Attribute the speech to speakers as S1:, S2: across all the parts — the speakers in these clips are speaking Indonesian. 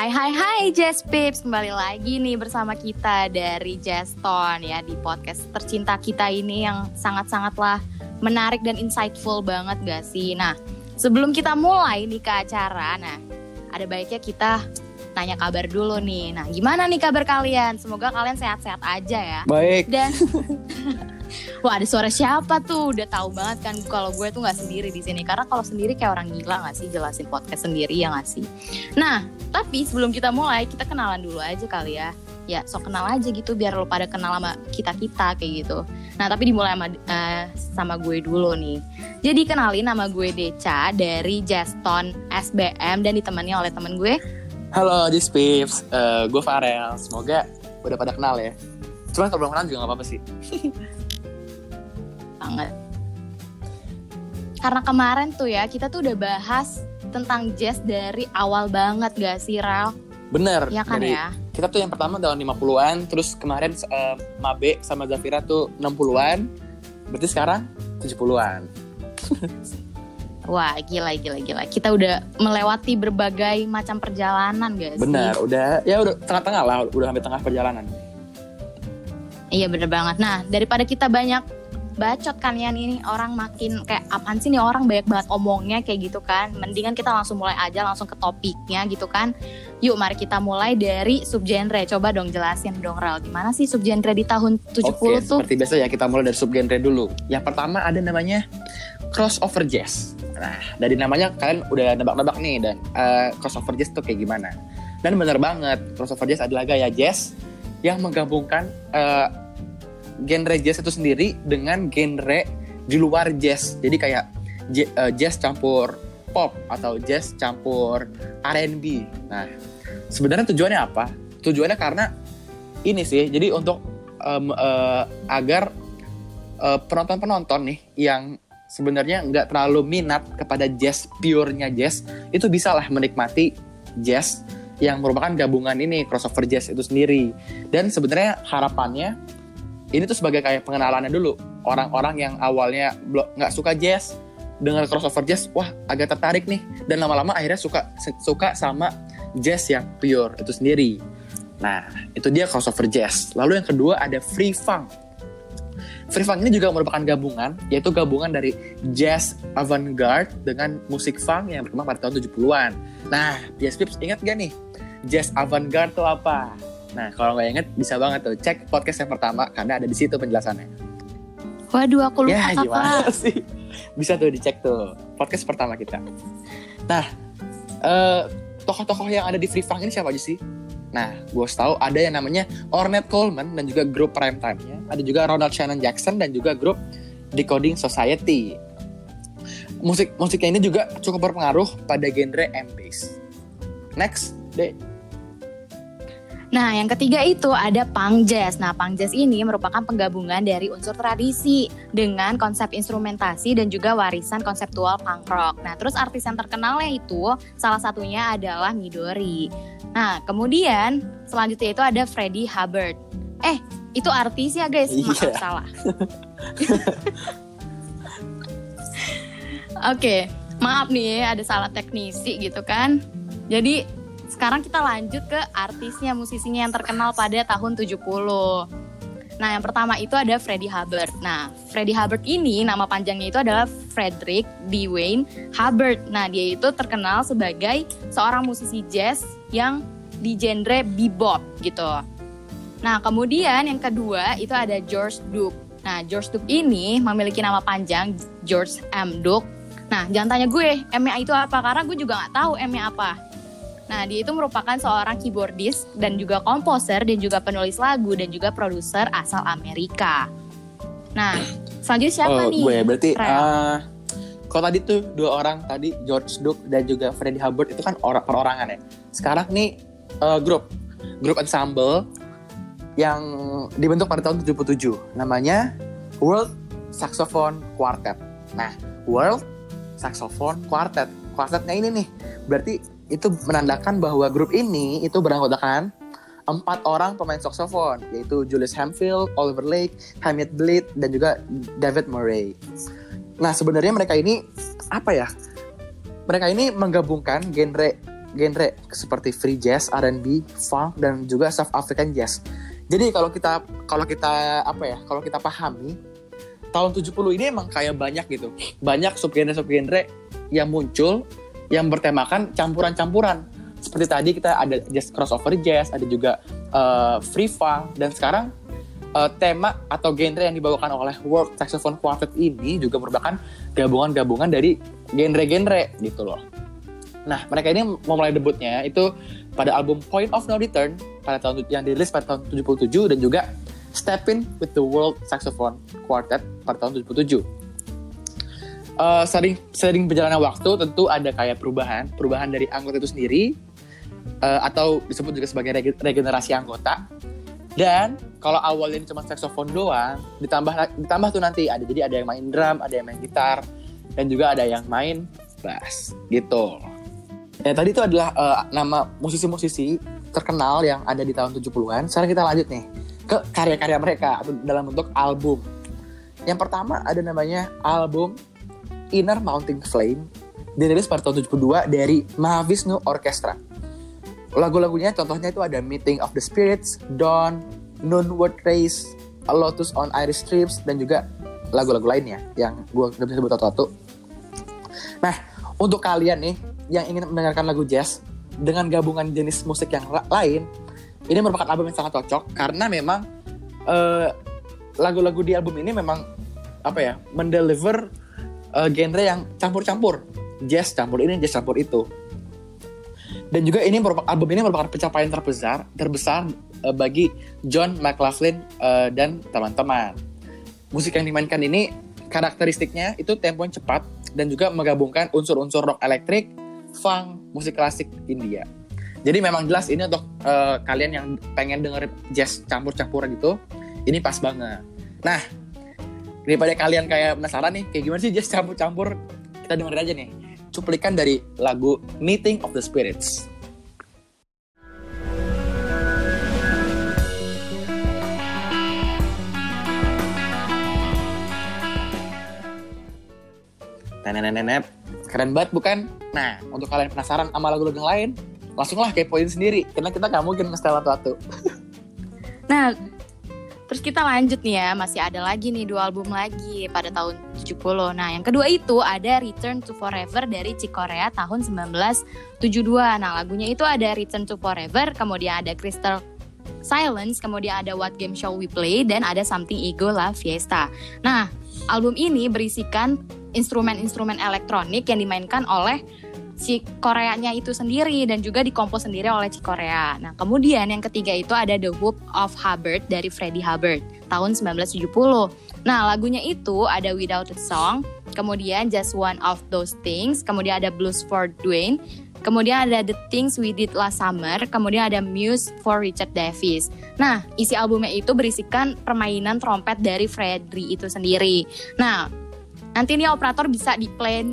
S1: Hai hai hai Jazz Pips Kembali lagi nih bersama kita dari Jazzton ya Di podcast tercinta kita ini yang sangat-sangatlah menarik dan insightful banget gak sih Nah sebelum kita mulai nih ke acara Nah ada baiknya kita tanya kabar dulu nih Nah gimana nih kabar kalian? Semoga kalian sehat-sehat aja ya
S2: Baik.
S1: Dan Wah ada suara siapa tuh? Udah tahu banget kan kalau gue tuh nggak sendiri di sini. Karena kalau sendiri kayak orang gila nggak sih jelasin podcast sendiri ya nggak sih. Nah tapi sebelum kita mulai kita kenalan dulu aja kali ya. Ya sok kenal aja gitu biar lo pada kenal sama kita kita kayak gitu. Nah tapi dimulai sama eh, sama gue dulu nih. Jadi kenalin nama gue Deca dari Jaston SBM dan ditemani oleh temen gue.
S2: Halo Jis Pips, Eh, gue Farel. Semoga udah pada kenal ya. Cuman kalau belum kenal juga gak apa-apa sih.
S1: banget. Karena kemarin tuh ya kita tuh udah bahas tentang jazz dari awal banget gak sih Ral?
S2: Bener.
S1: Ya kan
S2: dari-
S1: ya?
S2: Kita tuh yang pertama tahun 50-an, terus kemarin eh, Mabe sama Zafira tuh 60-an. Berarti sekarang 70-an.
S1: Wah gila gila gila. Kita udah melewati berbagai macam perjalanan gak sih?
S2: Bener, udah ya udah tengah-tengah lah, udah hampir tengah perjalanan.
S1: Iya bener banget. Nah daripada kita banyak bacot kan ya ini orang makin kayak apaan sih nih orang banyak banget omongnya kayak gitu kan. Mendingan kita langsung mulai aja langsung ke topiknya gitu kan. Yuk mari kita mulai dari subgenre. Coba dong jelasin dong Ral. Gimana sih subgenre di tahun 70
S2: Oke,
S1: tuh?
S2: seperti biasa ya kita mulai dari subgenre dulu. Yang pertama ada namanya crossover jazz. Nah, dari namanya kalian udah nebak-nebak nih dan eh, crossover jazz tuh kayak gimana? Dan bener banget, crossover jazz adalah gaya jazz yang menggabungkan eh, genre jazz itu sendiri dengan genre di luar jazz. Jadi kayak eh, jazz campur pop atau jazz campur R&B. Nah, sebenarnya tujuannya apa? Tujuannya karena ini sih. Jadi untuk em, eh, agar eh, penonton-penonton nih yang sebenarnya nggak terlalu minat kepada jazz purenya jazz itu bisa lah menikmati jazz yang merupakan gabungan ini crossover jazz itu sendiri dan sebenarnya harapannya ini tuh sebagai kayak pengenalannya dulu orang-orang yang awalnya nggak suka jazz dengan crossover jazz wah agak tertarik nih dan lama-lama akhirnya suka suka sama jazz yang pure itu sendiri nah itu dia crossover jazz lalu yang kedua ada free funk Free funk ini juga merupakan gabungan, yaitu gabungan dari jazz avant-garde dengan musik funk yang berkembang pada tahun 70-an. Nah, Jazz Pips ingat gak nih? Jazz avant-garde itu apa? Nah, kalau nggak inget, bisa banget tuh cek podcast yang pertama, karena ada di situ penjelasannya.
S1: Waduh aku lupa
S2: Ya,
S1: kakak.
S2: gimana sih? Bisa tuh dicek tuh, podcast pertama kita. Nah, eh, tokoh-tokoh yang ada di Free Funk ini siapa aja sih? Nah, gue tahu ada yang namanya Ornette Coleman dan juga grup Primetime-nya. Ada juga Ronald Shannon Jackson dan juga grup Decoding Society. Musik musiknya ini juga cukup berpengaruh pada genre M-bass. Next, deh.
S1: Nah, yang ketiga itu ada punk jazz. Nah, punk jazz ini merupakan penggabungan dari unsur tradisi dengan konsep instrumentasi dan juga warisan konseptual punk rock. Nah, terus artis yang terkenalnya itu salah satunya adalah Midori. Nah, kemudian selanjutnya itu ada Freddie Hubbard. Eh, itu artis ya guys? Maaf
S2: Iya.
S1: salah. Oke, maaf nih ada salah teknisi gitu kan. Jadi sekarang kita lanjut ke artisnya, musisinya yang terkenal pada tahun 70. Nah, yang pertama itu ada Freddie Hubbard. Nah, Freddie Hubbard ini nama panjangnya itu adalah Frederick Dwayne Hubbard. Nah, dia itu terkenal sebagai seorang musisi jazz yang di genre bebop gitu. Nah, kemudian yang kedua itu ada George Duke. Nah, George Duke ini memiliki nama panjang George M. Duke. Nah, jangan tanya gue, M-nya itu apa? Karena gue juga nggak tahu M-nya apa. Nah, dia itu merupakan seorang keyboardist dan juga komposer dan juga penulis lagu dan juga produser asal Amerika. Nah, selanjutnya siapa
S2: oh,
S1: nih?
S2: gue berarti eh kalau tadi tuh dua orang tadi George Duke dan juga Freddie Hubbard itu kan orang perorangan ya. Sekarang nih eh, grup grup ensemble yang dibentuk pada tahun 77 namanya World Saxophone Quartet. Nah, World Saxophone Quartet. Quartetnya ini nih berarti itu menandakan bahwa grup ini itu beranggotakan empat orang pemain saxophone yaitu Julius Hemphill, Oliver Lake, Hamid Bleed dan juga David Murray. Nah sebenarnya mereka ini apa ya? Mereka ini menggabungkan genre genre seperti free jazz, R&B, funk dan juga South African jazz. Jadi kalau kita kalau kita apa ya? Kalau kita pahami tahun 70 ini emang kayak banyak gitu. Banyak subgenre subgenre yang muncul yang bertemakan campuran-campuran. Seperti tadi kita ada jazz crossover jazz, ada juga uh, free funk dan sekarang uh, tema atau genre yang dibawakan oleh World Saxophone Quartet ini juga merupakan gabungan-gabungan dari genre-genre gitu loh. Nah, mereka ini memulai debutnya itu pada album Point of No Return pada tahun yang dirilis pada tahun 77 dan juga Step In with the World Saxophone Quartet pada tahun 77. Uh, sering sering berjalannya waktu tentu ada kayak perubahan, perubahan dari anggota itu sendiri uh, atau disebut juga sebagai regenerasi anggota. Dan kalau awalnya ini cuma saxophone doang, ditambah ditambah tuh nanti ada jadi ada yang main drum, ada yang main gitar, dan juga ada yang main bass gitu. Ya tadi itu adalah uh, nama musisi-musisi terkenal yang ada di tahun 70-an. Sekarang kita lanjut nih ke karya-karya mereka atau dalam bentuk album. Yang pertama ada namanya album Inner Mounting Flame dirilis pada tahun 72 dari Mahavishnu Orchestra. Lagu-lagunya contohnya itu ada Meeting of the Spirits, Dawn, Noonward Race, A Lotus on Irish Strips dan juga lagu-lagu lainnya yang gue udah bisa sebut satu-satu. Nah, untuk kalian nih yang ingin mendengarkan lagu jazz dengan gabungan jenis musik yang lain, ini merupakan album yang sangat cocok karena memang lagu lagu-lagu di album ini memang apa ya mendeliver uh, genre yang campur-campur jazz campur ini jazz campur itu dan juga ini album ini merupakan pencapaian terbesar terbesar uh, bagi John McLaughlin uh, dan teman-teman musik yang dimainkan ini karakteristiknya itu tempo yang cepat dan juga menggabungkan unsur-unsur rock elektrik funk, musik klasik India. Jadi memang jelas ini untuk uh, kalian yang pengen denger jazz campur-campuran gitu, ini pas banget. Nah, daripada kalian kayak penasaran nih, kayak gimana sih jazz campur-campur, kita dengerin aja nih cuplikan dari lagu Meeting of the Spirits. Nenek-nenek, keren banget bukan? Nah, untuk kalian penasaran sama lagu-lagu yang lain, langsunglah kepoin sendiri, karena kita nggak mungkin nge-style satu-satu.
S1: nah, terus kita lanjut nih ya, masih ada lagi nih dua album lagi pada tahun 70. Nah, yang kedua itu ada Return to Forever dari Cikorea tahun 1972. Nah, lagunya itu ada Return to Forever, kemudian ada Crystal Silence, kemudian ada What Game Shall We Play, dan ada Something Ego La Fiesta. Nah, album ini berisikan instrumen-instrumen elektronik yang dimainkan oleh si Koreanya itu sendiri dan juga dikompos sendiri oleh si Korea. Nah, kemudian yang ketiga itu ada The Hoop of Hubbard dari Freddie Hubbard tahun 1970. Nah, lagunya itu ada Without a Song, kemudian Just One of Those Things, kemudian ada Blues for Dwayne, kemudian ada The Things We Did Last Summer, kemudian ada Muse for Richard Davis. Nah, isi albumnya itu berisikan permainan trompet dari Freddie itu sendiri. Nah, nanti nih operator bisa di play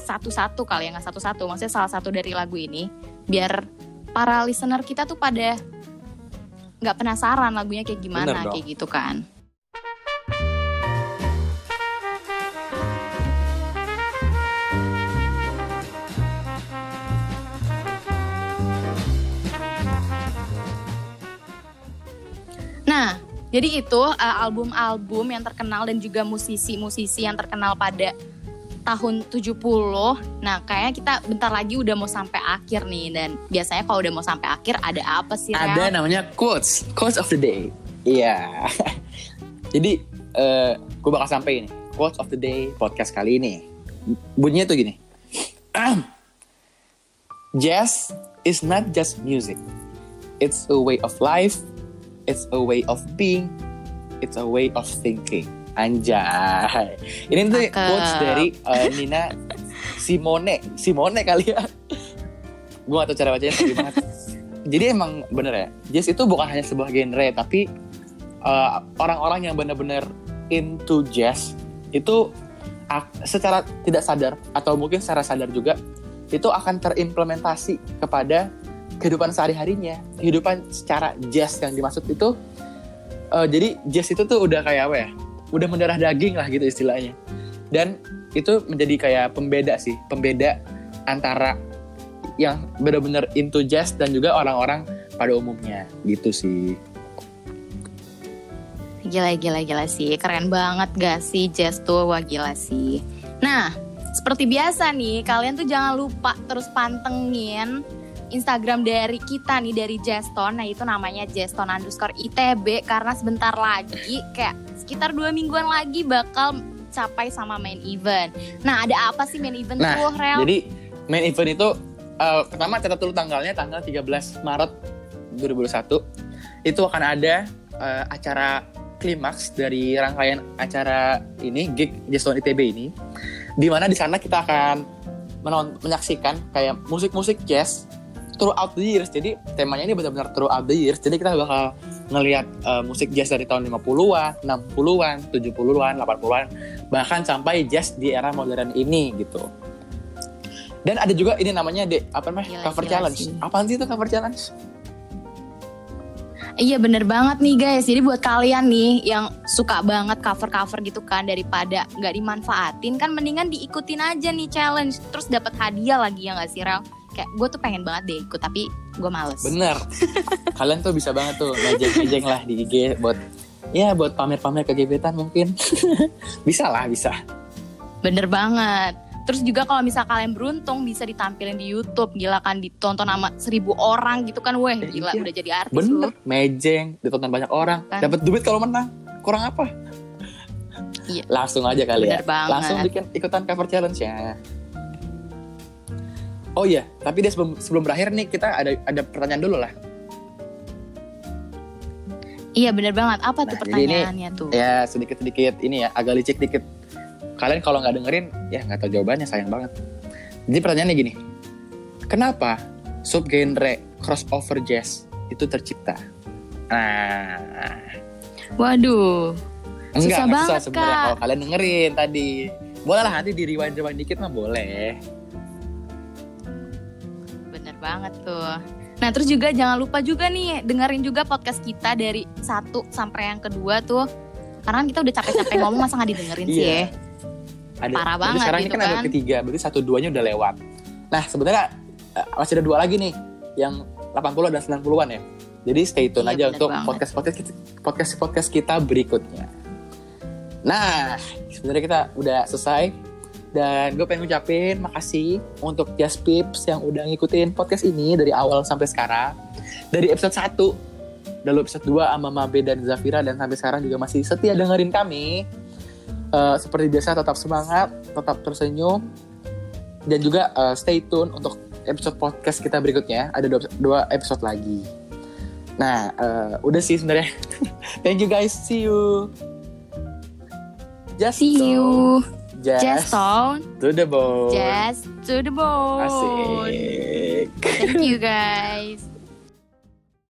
S1: satu-satu kali ya nggak satu-satu. Maksudnya salah satu dari lagu ini biar para listener kita tuh pada nggak penasaran lagunya kayak gimana kayak gitu kan. Nah, jadi itu uh, album-album yang terkenal dan juga musisi-musisi yang terkenal pada tahun 70. Nah, kayaknya kita bentar lagi udah mau sampai akhir nih dan biasanya kalau udah mau sampai akhir ada apa sih?
S2: Ada Real? namanya quotes, quotes of the day. Iya. Jadi uh, gue bakal sampai ini quotes of the day podcast kali ini. Bunyinya tuh gini. Jazz is not just music. It's a way of life It's a way of being. It's a way of thinking. Anjay. Ini tuh quotes dari uh, Nina Simone. Simone kali ya. Gue gak tau cara bacanya gimana. Jadi emang bener ya, jazz itu bukan hanya sebuah genre, tapi uh, orang-orang uh, yang bener-bener into jazz itu secara tidak sadar atau mungkin secara sadar juga itu akan terimplementasi kepada kehidupan sehari-harinya kehidupan secara jazz yang dimaksud itu uh, jadi jazz itu tuh udah kayak apa ya udah mendarah daging lah gitu istilahnya dan itu menjadi kayak pembeda sih pembeda antara yang benar-benar into jazz dan juga orang-orang pada umumnya gitu sih.
S1: Gila, gila, gila sih. Keren banget gak sih jazz tuh? Wah gila sih. Nah, seperti biasa nih, kalian tuh jangan lupa terus pantengin Instagram dari kita nih, dari Jeston. Nah itu namanya Jeston underscore ITB. Karena sebentar lagi, kayak sekitar dua mingguan lagi bakal capai sama main event. Nah ada apa sih main event
S2: Nah,
S1: tuh, Rel?
S2: Jadi main event itu eh, pertama catat dulu tanggalnya tanggal 13 Maret 2021 itu akan ada eh, acara klimaks dari rangkaian acara ini gig Jeston ITB ini di mana di sana kita akan menon- menyaksikan kayak musik-musik jazz throughout the years. Jadi temanya ini benar-benar throughout the years. Jadi kita bakal ngelihat eh, musik jazz dari tahun 50-an, 60-an, 70-an, 80-an, bahkan sampai jazz di era modern ini gitu. Dan ada juga ini namanya de, apa namanya
S1: Gila,
S2: cover
S1: gila
S2: challenge.
S1: sih.
S2: Apaan sih itu cover challenge?
S1: Iya bener banget nih guys. Jadi buat kalian nih yang suka banget cover-cover gitu kan daripada nggak dimanfaatin kan mendingan diikutin aja nih challenge terus dapat hadiah lagi ya nggak sih Rel? Kayak gue tuh pengen banget deh ikut tapi gue males.
S2: Bener. Kalian tuh bisa banget tuh ngejeng-ngejeng lah di IG buat ya buat pamer-pamer ke gebetan mungkin. bisa lah, bisa.
S1: Bener banget. Terus juga kalau misal kalian beruntung bisa ditampilin di YouTube, gila kan ditonton sama seribu orang gitu kan, weh
S2: Eh,
S1: gila
S2: iya.
S1: udah jadi artis
S2: Bener,
S1: lu.
S2: mejeng, ditonton banyak orang,
S1: Kan.
S2: dapat duit kalau menang. Kurang apa?
S1: Iya.
S2: Langsung aja kali
S1: Bener
S2: ya.
S1: banget.
S2: Langsung bikin ikutan cover challenge ya. Oh iya, tapi deh sebelum sebelum berakhir nih kita ada ada pertanyaan dulu lah.
S1: Iya bener banget. Apa tuh
S2: Nah, ini-
S1: pertanyaannya tuh?
S2: Ya sedikit-sedikit ini ya, agak licik dikit. Kalian kalau nggak dengerin, ya nggak tahu jawabannya sayang banget. Jadi pertanyaannya gini, kenapa subgenre crossover jazz itu tercipta? Nah,
S1: Waduh.
S2: enggak,
S1: Susah
S2: enggak
S1: banget,
S2: sebenarnya
S1: Kak.
S2: kalau kalian dengerin tadi. Boleh lah nanti di rewind rewind dikit mah boleh.
S1: Banget tuh. Nah terus juga jangan lupa juga nih dengerin juga podcast kita dari satu sampai yang kedua tuh. Karena kan kita udah capek-capek ngomong masa nggak didengerin sih
S2: Iya.
S1: ya.
S2: Ada,
S1: Parah banget
S2: sekarang
S1: gitu
S2: ini kan, ada
S1: kan.
S2: ketiga, berarti satu duanya udah lewat. Nah sebenarnya eh, masih ada dua lagi nih, yang 80 dan 90-an ya. Jadi stay tune
S1: Iya,
S2: aja untuk
S1: banget.
S2: podcast podcast podcast podcast kita berikutnya. Nah, sebenarnya kita udah selesai dan gue pengen ngucapin makasih untuk Just Pips yang udah ngikutin podcast ini dari awal sampai sekarang. Dari episode 1 lalu episode 2 sama Mabe dan Zafira dan sampai sekarang juga masih setia dengerin kami. Eh, seperti biasa tetap semangat, tetap tersenyum dan juga eh, stay tune untuk episode podcast kita berikutnya. Ada dua, dua episode lagi. Nah, eh, udah sih sebenarnya. Thank you guys. See you. Just
S1: See you.
S2: Just,
S1: Just on,
S2: to the bone.
S1: just to the bone.
S2: Asik.
S1: Thank you guys.